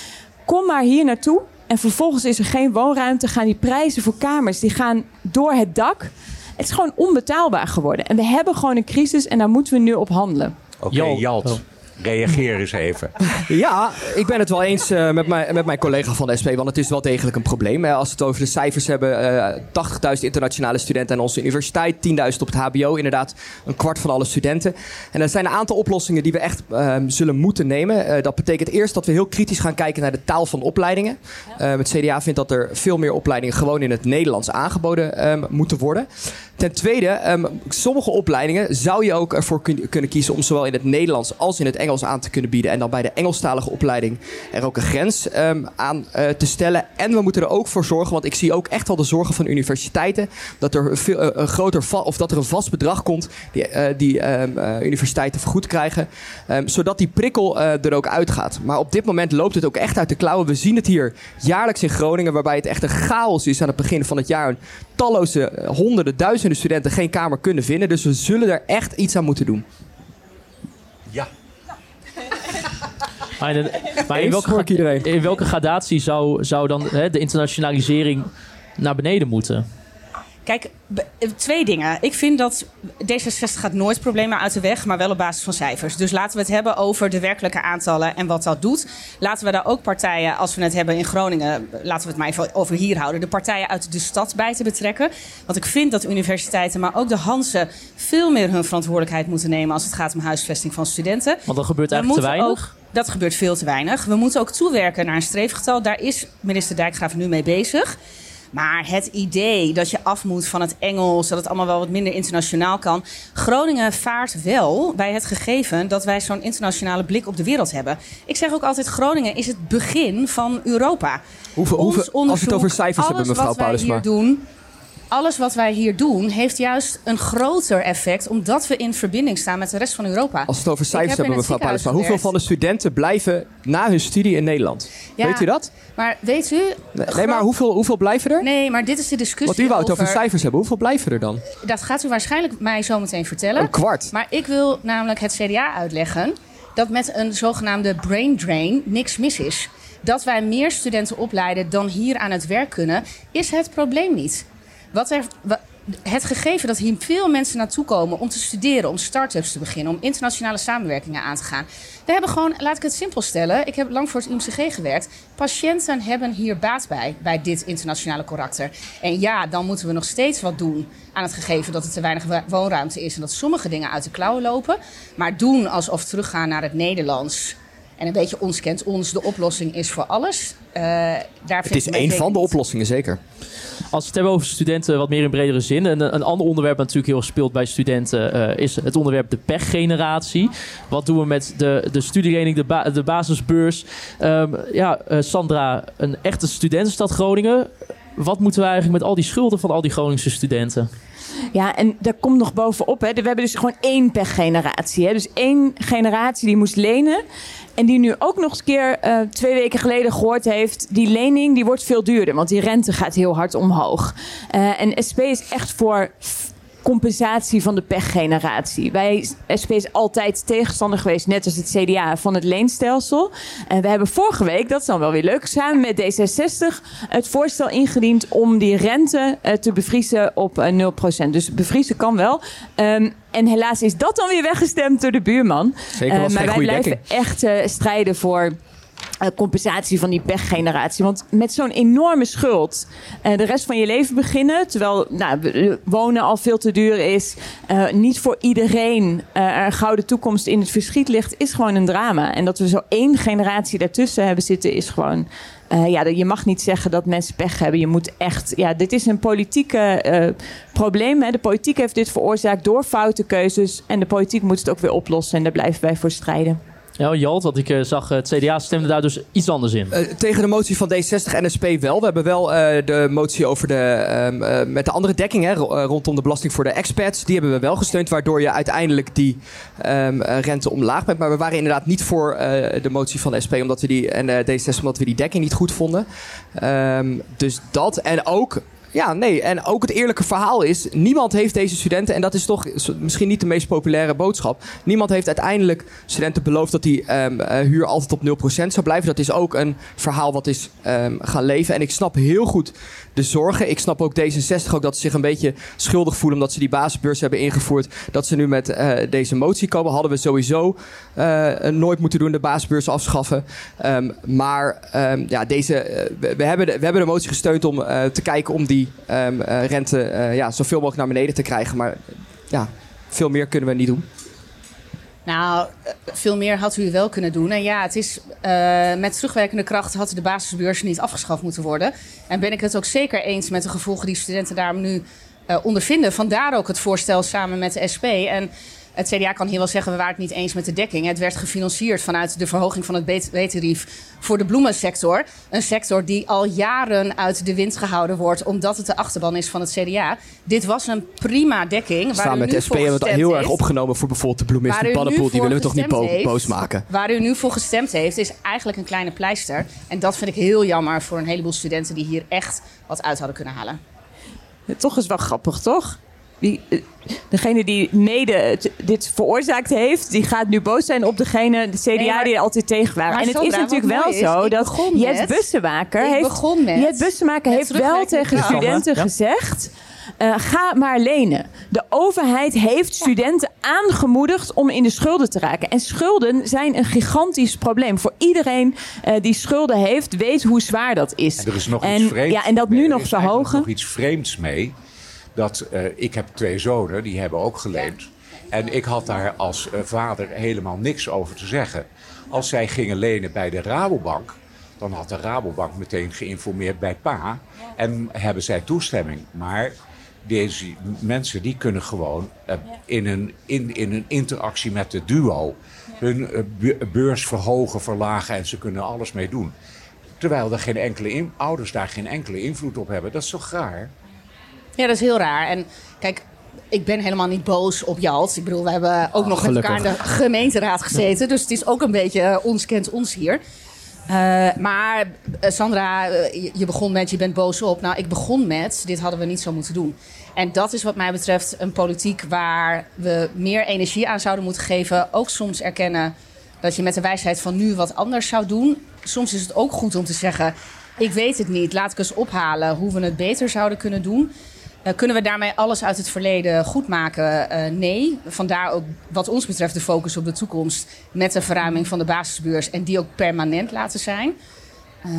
Kom maar hier naartoe. En vervolgens is er geen woonruimte. Gaan die prijzen voor kamers die gaan door het dak. Het is gewoon onbetaalbaar geworden. En we hebben gewoon een crisis en daar moeten we nu op handelen. Oké, okay, Jalt. Reageer eens even. [LAUGHS] Ja, ik ben het wel eens uh, met, mijn, met mijn collega van de SP, want het is wel degelijk een probleem. Als we het over de cijfers hebben, uh, 80.000 internationale studenten aan onze universiteit, 10.000 op het HBO, inderdaad een kwart van alle studenten. En er zijn een aantal oplossingen die we echt uh, zullen moeten nemen. Uh, dat betekent eerst dat we heel kritisch gaan kijken naar de taal van opleidingen. het CDA vindt dat er veel meer opleidingen gewoon in het Nederlands aangeboden moeten worden. Ten tweede, um, sommige opleidingen zou je ook ervoor kun, kunnen kiezen om zowel in het Nederlands als in het Engels aan te kunnen bieden. En dan bij de Engelstalige opleiding er ook een grens um, aan uh, te stellen. En we moeten er ook voor zorgen, want ik zie ook echt wel de zorgen van universiteiten, dat er veel, uh, een groter of dat er een vast bedrag komt die, uh, die um, universiteiten vergoed krijgen, zodat die prikkel er ook uitgaat. Maar op dit moment loopt het ook echt uit de klauwen. We zien het hier jaarlijks in Groningen, waarbij het echt een chaos is aan het begin van het jaar. Talloze honderden, duizenden studenten geen kamer kunnen vinden. Dus we zullen er echt iets aan moeten doen. Ja. Maar, in, maar in, Eens welke, hoor ik iedereen. in welke gradatie zou, zou dan hè, de internationalisering naar beneden moeten? Kijk, eh, twee dingen. Ik vind dat D66 gaat nooit problemen uit de weg, maar wel op basis van cijfers. Dus laten we het hebben over de werkelijke aantallen en wat dat doet. Laten we daar ook partijen, als we het hebben in Groningen, laten we het maar even over hier houden, de partijen uit de stad bij te betrekken. Want ik vind dat universiteiten, maar ook de Hansen, veel meer hun verantwoordelijkheid moeten nemen als het gaat om huisvesting van studenten. Want dat gebeurt eigenlijk te weinig. Dat gebeurt veel te weinig. We moeten ook toewerken naar een streefgetal. Daar is minister Dijkgraaf nu mee bezig. Maar het idee dat je af moet van het Engels, dat het allemaal wel wat minder internationaal kan. Groningen vaart wel bij het gegeven dat wij zo'n internationale blik op de wereld hebben. Ik zeg ook altijd: Groningen is het begin van Europa. Hoeveel, als we het over cijfers hebben, mevrouw Paulusma. hier doen, alles wat wij hier doen, heeft juist een groter effect, omdat we in verbinding staan met de rest van Europa. Als we het over cijfers heb hebben, mevrouw Paulusma. Hoeveel van de studenten blijven na hun studie in Nederland? Ja, Weet u dat? Maar weet u... Nee, maar hoeveel, hoeveel blijven er? Nee, maar dit is de discussie Want u wou het over over- cijfers hebben. Hoeveel blijven er dan? Dat gaat u waarschijnlijk mij zo meteen vertellen. Een kwart. Maar ik wil namelijk het CDA uitleggen dat met een zogenaamde brain drain niks mis is. Dat wij meer studenten opleiden dan hier aan het werk kunnen, is het probleem niet. Wat er, wa- het gegeven dat hier veel mensen naartoe komen om te studeren, om start-ups te beginnen, om internationale samenwerkingen aan te gaan. We hebben gewoon, laat ik het simpel stellen, ik heb lang voor het UMCG gewerkt. Patiënten hebben hier baat bij, bij dit internationale karakter. En ja, dan moeten we nog steeds wat doen aan het gegeven dat er te weinig woonruimte is en dat sommige dingen uit de klauwen lopen. Maar doen alsof teruggaan naar het Nederlands en een beetje ons kent ons de oplossing is voor alles. eh, daar Het is één van de oplossingen, zeker. Als we het hebben over studenten wat meer in bredere zin. Een, een ander onderwerp dat natuurlijk heel erg speelt bij studenten eh, is het onderwerp de pechgeneratie. Wat doen we met de, de de, de basisbeurs? Ehm, ja, eh, Sandra, een echte studentenstad Groningen. Wat moeten we eigenlijk met al die schulden van al die Groningse studenten? Ja, en daar komt nog bovenop. Hè. We hebben dus gewoon één pechgeneratie. Hè. Dus één generatie die moest lenen. En die nu ook nog eens een keer eh, twee weken geleden gehoord heeft... die lening die wordt veel duurder, want die rente gaat heel hard omhoog. Eh, en SP is echt voor compensatie van de pechgeneratie. Wij, SP is altijd tegenstander geweest, net als het CDA, van het leenstelsel. En we hebben vorige week, dat is dan wel weer leuk, samen met D66 het voorstel ingediend om die rente eh, te bevriezen op eh, 0%. Dus bevriezen kan wel. Ehm, en helaas is dat dan weer weggestemd door de buurman. Zeker, Eh, was maar wij goede blijven dekking. echt eh, strijden voor eh, compensatie van die pechgeneratie. Want met zo'n enorme schuld eh, de rest van je leven beginnen... terwijl nou, w- wonen al veel te duur is... eh, niet voor iedereen eh, er een gouden toekomst in het verschiet ligt... is gewoon een drama. En dat we zo één generatie daartussen hebben zitten... is gewoon... eh, ja, je mag niet zeggen dat mensen pech hebben. Je moet echt. Ja, dit is een politieke eh, probleem. Hè. De politiek heeft dit veroorzaakt door foute keuzes. En de politiek moet het ook weer oplossen. En daar blijven wij voor strijden. Ja, Jalt, wat ik eh, zag, het CDA stemde daar dus iets anders in. Eh, tegen de motie van D60 en SP wel. We hebben wel eh, de motie over de, ehm, eh, met de andere dekking hè, ro- eh, rondom de belasting voor de expats. Die hebben we wel gesteund, waardoor je uiteindelijk die ehm, eh, rente omlaag bent. Maar we waren inderdaad niet voor eh, de motie van de SP omdat we die, en eh, D60 omdat we die dekking niet goed vonden. Ehm, dus dat en ook... Ja, nee. En ook het eerlijke verhaal is: niemand heeft deze studenten, en dat is toch misschien niet de meest populaire boodschap. Niemand heeft uiteindelijk studenten beloofd dat die ehm, eh, huur altijd op 0% zou blijven. Dat is ook een verhaal wat is ehm, gaan leven. En ik snap heel goed de zorgen. Ik snap ook D66 ook dat ze zich een beetje schuldig voelen omdat ze die basisbeurs hebben ingevoerd. Dat ze nu met eh, deze motie komen. Hadden we sowieso eh, nooit moeten doen, de basisbeurs afschaffen. Ehm, maar ja, deze, we, we hebben de, we hebben de motie gesteund om te kijken om die ehm, eh, rente eh, ja, zoveel mogelijk naar beneden te krijgen. Maar ja, veel meer kunnen we niet doen. Nou, eh, veel meer had u wel kunnen doen. En ja, het is met terugwerkende kracht had de basisbeurs niet afgeschaft moeten worden. En ben ik het ook zeker eens met de gevolgen die studenten daar nu eh, ondervinden. Vandaar ook het voorstel samen met de SP. En het CDA kan hier wel zeggen, we waren het niet eens met de dekking. Het werd gefinancierd vanuit de verhoging van het BTW-tarief voor de bloemensector. Een sector die al jaren uit de wind gehouden wordt, omdat het de achterban is van het CDA. Dit was een prima dekking. Waar Samen met nu de SP voor hebben we het heel erg opgenomen voor bijvoorbeeld de bloemist Waar en u nu paddenpoel. Die voor willen we toch niet heeft, boos maken. Waar u nu voor gestemd heeft, is eigenlijk een kleine pleister. En dat vind ik heel jammer voor een heleboel studenten die hier echt wat uit hadden kunnen halen. Toch is wel grappig, toch? Wie, eh, degene die mede het- dit veroorzaakt heeft, die gaat nu boos zijn op degene, de CDA, Nee, maar- die er altijd tegen waren. En het is natuurlijk wel is, zo dat Jet ik heeft, met- Jet Bussemaker met heeft wel tegen studenten Ja. gezegd. eh, ga maar lenen. De overheid heeft studenten aangemoedigd om in de schulden te raken. En schulden zijn een gigantisch probleem. Voor iedereen eh, die schulden heeft, weet hoe zwaar dat is. En er is nog en, iets vreemds. Ja, en dat mee. nu Er nog is verhogen. eigenlijk nog iets vreemds mee. Dat eh, ik heb twee zonen, die hebben ook geleend. En ik had daar als eh, vader helemaal niks over te zeggen. Als zij gingen lenen bij de Rabobank, dan had de Rabobank meteen geïnformeerd bij pa. En hebben zij toestemming. Maar deze mensen die kunnen gewoon eh, in, een, in, in een interactie met de duo hun be- beurs verhogen, verlagen en ze kunnen alles mee doen. Terwijl er geen enkele in- ouders daar geen enkele invloed op hebben. Dat is toch raar? Ja, dat is heel raar. En kijk, ik ben helemaal niet boos op Jalt. Ik bedoel, we hebben ook nog met gelukkig. elkaar in de gemeenteraad gezeten. Dus het is ook een beetje eh, ons kent ons hier. Eh, maar eh, Sandra, je begon met je bent boos op. Nou, ik begon met dit hadden we niet zo moeten doen. En dat is wat mij betreft een politiek waar we meer energie aan zouden moeten geven. Ook soms erkennen dat je met de wijsheid van nu wat anders zou doen. Soms is het ook goed om te zeggen: Ik weet het niet, laat ik eens ophalen hoe we het beter zouden kunnen doen. Eh, kunnen we daarmee alles uit het verleden goed maken? Eh, nee. Vandaar ook wat ons betreft de focus op de toekomst met de verruiming van de basisbeurs en die ook permanent laten zijn. Eh,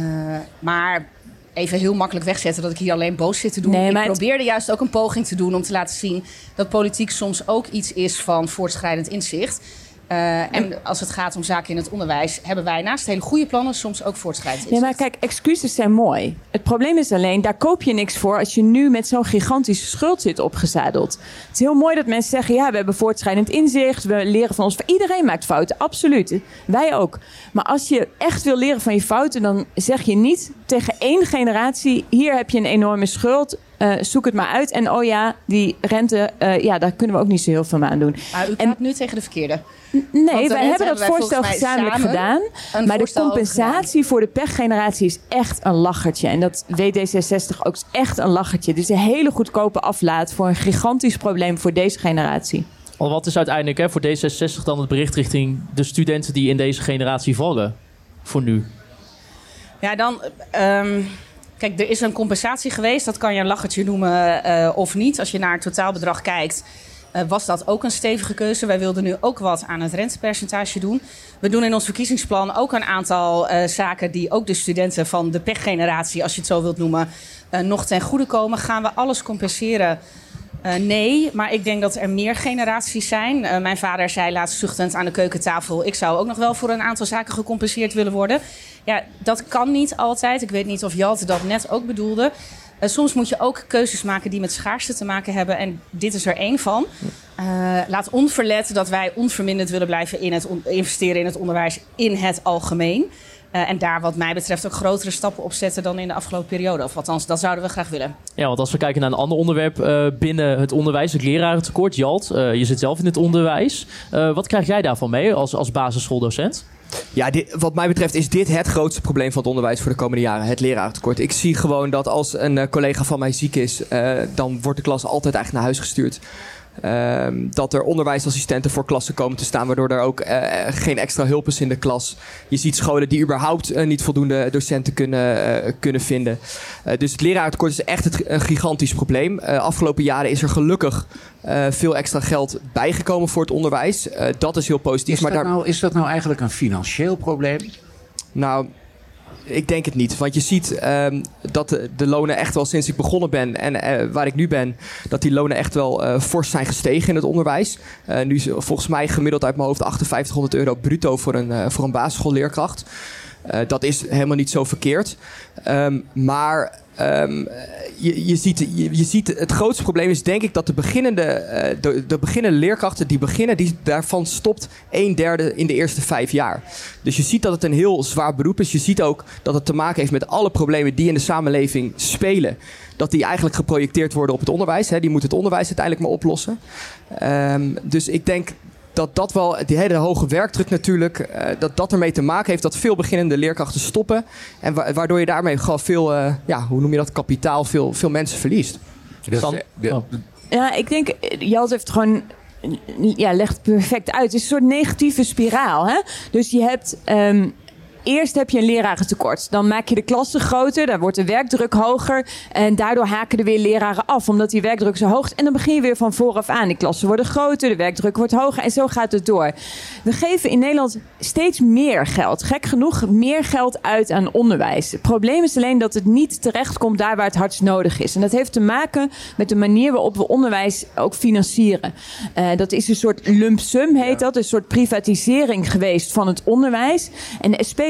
maar even heel makkelijk wegzetten dat ik hier alleen boos zit te doen. Nee, ik probeerde juist ook een poging te doen om te laten zien dat politiek soms ook iets is van voortschrijdend inzicht. Eh, en als het gaat om zaken in het onderwijs, hebben wij naast hele goede plannen soms ook voortschrijdend inzicht. maar kijk, excuses zijn mooi. Het probleem is alleen, daar koop je niks voor als je nu met zo'n gigantische schuld zit opgezadeld. Het is heel mooi dat mensen zeggen, ja, we hebben voortschrijdend inzicht, we leren van ons. Iedereen maakt fouten, absoluut. Wij ook. Maar als je echt wil leren van je fouten, dan zeg je niet tegen één generatie, hier heb je een enorme schuld, eh, zoek het maar uit. En oh ja, die rente, eh, ja, daar kunnen we ook niet zo heel veel aan doen. Maar u En- nu tegen de verkeerde. Nee, wij hebben dat wij voorstel gezamenlijk samen gedaan. Maar de compensatie voor de pechgeneratie is echt een lachertje. En dat weet D66 ook is echt een lachertje. Dit is een hele goedkope aflaat voor een gigantisch probleem voor deze generatie. Want wat is uiteindelijk hè, voor D66 dan het bericht richting de studenten die in deze generatie vallen? Voor nu. Ja, dan. ehm, kijk, er is een compensatie geweest. Dat kan je een lachertje noemen eh, of niet. Als je naar het totaalbedrag kijkt, eh, was dat ook een stevige keuze. Wij wilden nu ook wat aan het rentepercentage doen. We doen in ons verkiezingsplan ook een aantal eh, zaken die ook de studenten van de pechgeneratie, als je het zo wilt noemen, nog ten goede komen. Gaan we alles compenseren? Eh, nee, maar ik denk dat er meer generaties zijn. Eh, mijn vader zei laatst zuchtend aan de keukentafel: ik zou ook nog wel voor een aantal zaken gecompenseerd willen worden. Ja, dat kan niet altijd. Ik weet niet of Jalte dat net ook bedoelde. Eh, soms moet je ook keuzes maken die met schaarste te maken hebben. En dit is er één van. Laat onverlet dat wij onverminderd willen blijven in het investeren in het onderwijs in het algemeen. Eh, en daar wat mij betreft ook grotere stappen op zetten dan in de afgelopen periode. Of althans, dat zouden we graag willen. Ja, want als we kijken naar een ander onderwerp eh, binnen het onderwijs, het lerarentekort. Jalt, eh, je zit zelf in het onderwijs. Eh, wat krijg jij daarvan mee als, als basisschooldocent? Ja, dit, wat mij betreft is dit het grootste probleem van het onderwijs voor de komende jaren. Het lerarentekort. Ik zie gewoon dat als een eh, collega van mij ziek is, eh, dan wordt de klas altijd eigenlijk naar huis gestuurd. Ehm, dat er onderwijsassistenten voor klassen komen te staan, waardoor er ook eh, geen extra hulp is in de klas. Je ziet scholen die überhaupt eh, niet voldoende docenten kunnen, eh, kunnen vinden. Eh, dus het lerarentekort is echt het, een gigantisch probleem. Eh, afgelopen jaren is er gelukkig eh, veel extra geld bijgekomen voor het onderwijs. Eh, dat is heel positief. Is maar dat, daar, nou, is dat nou eigenlijk een financieel probleem? nou, ik denk het niet. Want je ziet ehm, dat de, lonen echt wel sinds ik begonnen ben en eh, waar ik nu ben, dat die lonen echt wel eh, fors zijn gestegen in het onderwijs. Eh, nu is volgens mij gemiddeld uit mijn hoofd 5800 euro bruto voor een, voor een basisschoolleerkracht. Dat is helemaal niet zo verkeerd. Ehm, maar ehm, je, ziet, je, ziet, het grootste probleem is denk ik dat de beginnende, eh, de, de beginnende leerkrachten die beginnen, die, daarvan stopt een derde in de eerste vijf jaar. Dus je ziet dat het een heel zwaar beroep is. Je ziet ook dat het te maken heeft met alle problemen die in de samenleving spelen. Dat die eigenlijk geprojecteerd worden op het onderwijs. Hè. Die moet het onderwijs uiteindelijk maar oplossen. Ehm, dus ik denk dat dat wel, die hele hoge werkdruk natuurlijk, eh, dat dat ermee te maken heeft dat veel beginnende leerkrachten stoppen. En wa- waardoor je daarmee gewoon veel, eh, ja, hoe noem je dat, kapitaal, veel, veel mensen verliest. Oh. Ja, ik denk, Jalt heeft gewoon ja, legt perfect uit. Het is een soort negatieve spiraal. Hè? Dus je hebt. Um, eerst heb je een lerarentekort. Dan maak je de klassen groter, dan wordt de werkdruk hoger. En daardoor haken er weer leraren af, omdat die werkdruk zo hoog is. En dan begin je weer van vooraf aan. Die klassen worden groter, de werkdruk wordt hoger en zo gaat het door. We geven in Nederland steeds meer geld. Gek genoeg meer geld uit aan onderwijs. Het probleem is alleen dat het niet terechtkomt daar waar het hardst nodig is. En dat heeft te maken met de manier waarop we onderwijs ook financieren. Uh, dat is een soort lump sum, heet dat. Een soort privatisering geweest van het onderwijs. En de SP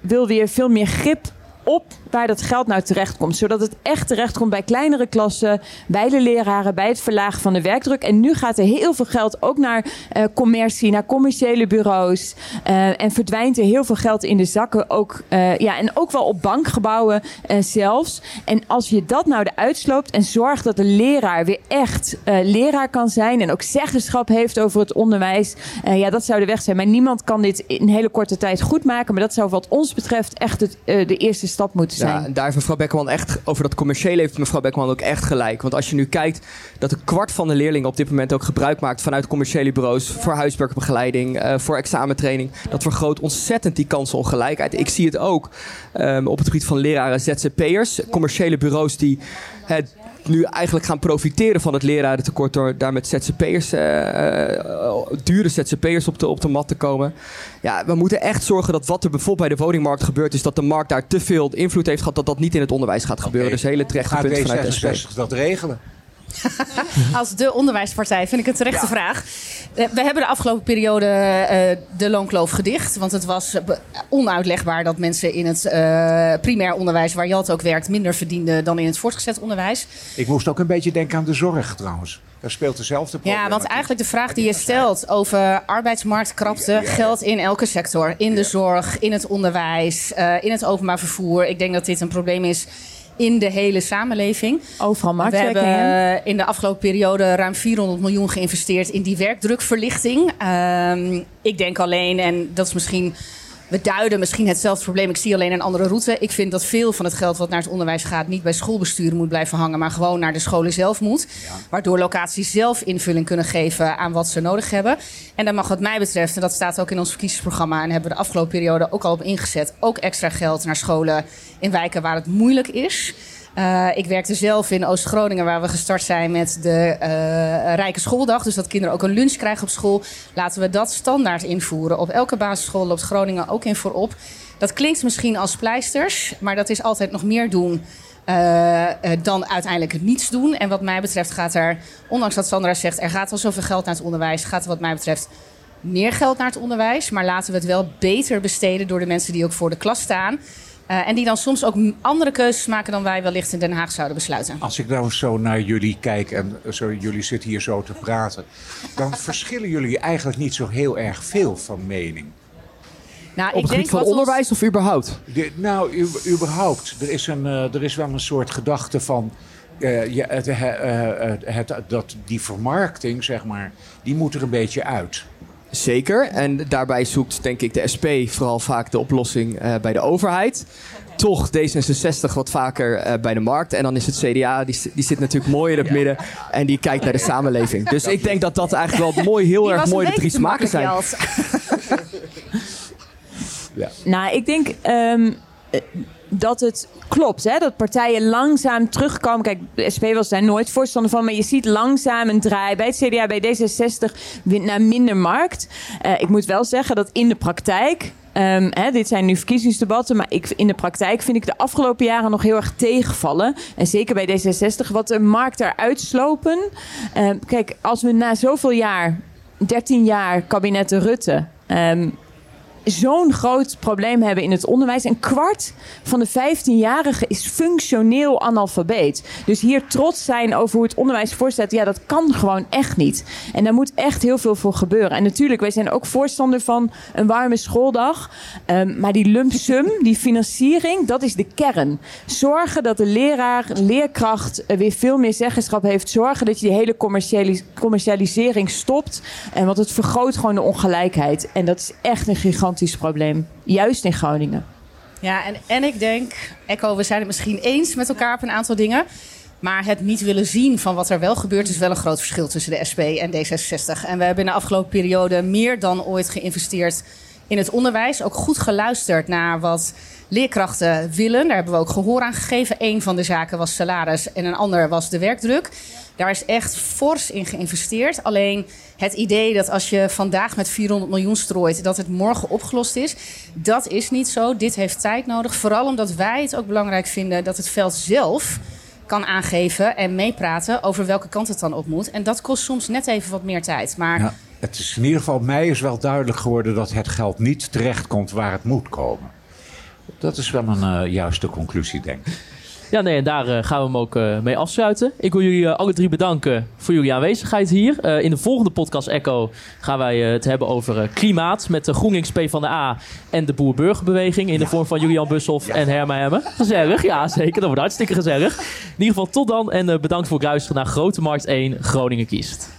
wil weer veel meer grip op waar dat geld nou terecht komt. Zodat het echt terecht komt bij kleinere klassen, bij de leraren, bij het verlagen van de werkdruk. En nu gaat er heel veel geld ook naar uh, commercie, naar commerciële bureaus. Uh, en verdwijnt er heel veel geld in de zakken. Ook, uh, ja, en ook wel op bankgebouwen zelfs. En als je dat nou eruit sloopt en zorgt dat de leraar weer echt leraar kan zijn. En ook zeggenschap heeft over het onderwijs. ja, dat zou de weg zijn. Maar niemand kan dit in hele korte tijd goed maken. Maar dat zou wat ons betreft echt het, de eerste stap moeten Ja, en daar heeft mevrouw Bekkerman echt, over dat commerciële heeft mevrouw Bekkerman ook echt gelijk. Want als je nu kijkt dat een kwart van de leerlingen op dit moment ook gebruik maakt vanuit commerciële bureaus voor huiswerkbegeleiding, uh, voor examentraining, dat vergroot ontzettend die kans op ongelijkheid. Ik zie het ook um, op het gebied van leraren ZZP'ers, commerciële bureaus die het nu eigenlijk gaan profiteren van het lerarentekort door daar met ZZP'ers, uh, uh, dure ZZP'ers op de, op de mat te komen. Ja, we moeten echt zorgen dat wat er bijvoorbeeld bij de woningmarkt gebeurt, is dat de markt daar te veel invloed heeft gehad, dat dat niet in het onderwijs gaat gebeuren. Okay. Dus hele terechte punten vanuit de SP. dat regelen? [LAUGHS] Als de onderwijspartij vind ik een terechte ja. vraag. Eh, we hebben de afgelopen periode uh, de loonkloof gedicht. Want het was onuitlegbaar dat mensen in het uh, primair onderwijs, waar Jalt ook werkt, minder verdienden dan in het voortgezet onderwijs. Ik moest ook een beetje denken aan de zorg trouwens. Daar speelt dezelfde probleem. Ja, want eigenlijk de vraag die je stelt over arbeidsmarktkrapte geldt in elke sector. In de zorg, in het onderwijs, in het openbaar vervoer. Ik denk dat dit een probleem is in de hele samenleving. Overal We hebben uh, in de afgelopen periode ruim 400 miljoen geïnvesteerd in die werkdrukverlichting. Um, ik denk alleen, en dat is misschien we duiden misschien hetzelfde probleem. Ik zie alleen een andere route. Ik vind dat veel van het geld wat naar het onderwijs gaat... niet bij schoolbesturen moet blijven hangen... maar gewoon naar de scholen zelf moet. Ja. Waardoor locaties zelf invulling kunnen geven aan wat ze nodig hebben. En dan mag wat mij betreft, en dat staat ook in ons verkiezingsprogramma... en hebben we de afgelopen periode ook al op ingezet... ook extra geld naar scholen in wijken waar het moeilijk is... Uh, ik werkte zelf in Oost-Groningen, waar we gestart zijn met de uh, Rijke Schooldag. Dus dat kinderen ook een lunch krijgen op school. Laten we dat standaard invoeren. Op elke basisschool loopt Groningen ook in voorop. Dat klinkt misschien als pleisters, maar dat is altijd nog meer doen. Uh, dan uiteindelijk niets doen. En wat mij betreft gaat er, ondanks dat Sandra zegt, er gaat al zoveel geld naar het onderwijs, gaat er wat mij betreft meer geld naar het onderwijs. Maar laten we het wel beter besteden door de mensen die ook voor de klas staan. Uh, en die dan soms ook andere keuzes maken dan wij wellicht in Den Haag zouden besluiten. Als ik nou zo naar jullie kijk en zo, jullie zitten hier zo te praten, dan verschillen jullie eigenlijk niet zo heel erg veel van mening. Nou, Op het gebied van onderwijs ons... of überhaupt? De, nou, u, überhaupt. Er is, een, uh, er is wel een soort gedachte van. Uh, ja, het, het, dat die vermarkting, zeg maar, die moet er een beetje uit. Zeker. En daarbij zoekt denk ik de SP vooral vaak de oplossing uh, bij de overheid. Toch D66 wat vaker uh, bij de markt. En dan is het CDA, die, die zit natuurlijk mooi in het midden. En die kijkt naar de samenleving. Dus ik denk dat dat eigenlijk wel mooi, heel erg mooi de drie smaken zijn. [LAUGHS] ja. Nou, ik denk... Um, dat het klopt, hè? dat partijen langzaam terugkomen. Kijk, de SP was daar nooit voorstander van, maar je ziet langzaam een draai bij het CDA, bij D66 naar minder markt. Uh, ik moet wel zeggen dat in de praktijk. Um, hè, dit zijn nu verkiezingsdebatten, maar ik, in de praktijk vind ik de afgelopen jaren nog heel erg tegenvallen. En zeker bij D66, wat de markt daaruit slopen. Uh, kijk, als we na zoveel jaar, 13 jaar kabinetten Rutte. Um, zo'n groot probleem hebben in het onderwijs. Een kwart van de 15-jarigen is functioneel analfabeet. Dus hier trots zijn over hoe het onderwijs voorstelt, ja, dat kan gewoon echt niet. En daar moet echt heel veel voor gebeuren. En natuurlijk, wij zijn ook voorstander van een warme schooldag. Um, maar die lump sum, die financiering, dat is de kern. Zorgen dat de leraar, leerkracht weer veel meer zeggenschap heeft. Zorgen dat je die hele commercialis commercialisering stopt. En want het vergroot gewoon de ongelijkheid. En dat is echt een gigantisch probleem. Juist in Groningen. Ja, en, en ik denk, Echo, we zijn het misschien eens met elkaar op een aantal dingen. Maar het niet willen zien van wat er wel gebeurt, is wel een groot verschil tussen de SP en D66. En we hebben in de afgelopen periode meer dan ooit geïnvesteerd in het onderwijs. Ook goed geluisterd naar wat leerkrachten willen. Daar hebben we ook gehoor aan gegeven. Eén van de zaken was salaris en een ander was de werkdruk. Daar is echt fors in geïnvesteerd. Alleen het idee dat als je vandaag met 400 miljoen strooit, dat het morgen opgelost is, dat is niet zo. Dit heeft tijd nodig. Vooral omdat wij het ook belangrijk vinden dat het veld zelf kan aangeven en meepraten over welke kant het dan op moet. En dat kost soms net even wat meer tijd. Maar Ja, het is in ieder geval, mij is wel duidelijk geworden dat het geld niet terechtkomt waar het moet komen. Dat is wel een eh, juiste conclusie, denk ik. Ja, nee, en daar eh, gaan we hem ook eh, mee afsluiten. Ik wil jullie eh, alle drie bedanken voor jullie aanwezigheid hier. In de volgende podcast Echo gaan wij het hebben over klimaat met de GroenLinks P van de A en de Boer-Burgerbeweging in de vorm van Julian Bushoff en Herma Hemme. Gezellig, ja zeker. Dat wordt hartstikke gezellig. In ieder geval tot dan en bedankt voor het luisteren naar Grote Markt 1 Groningen kiest.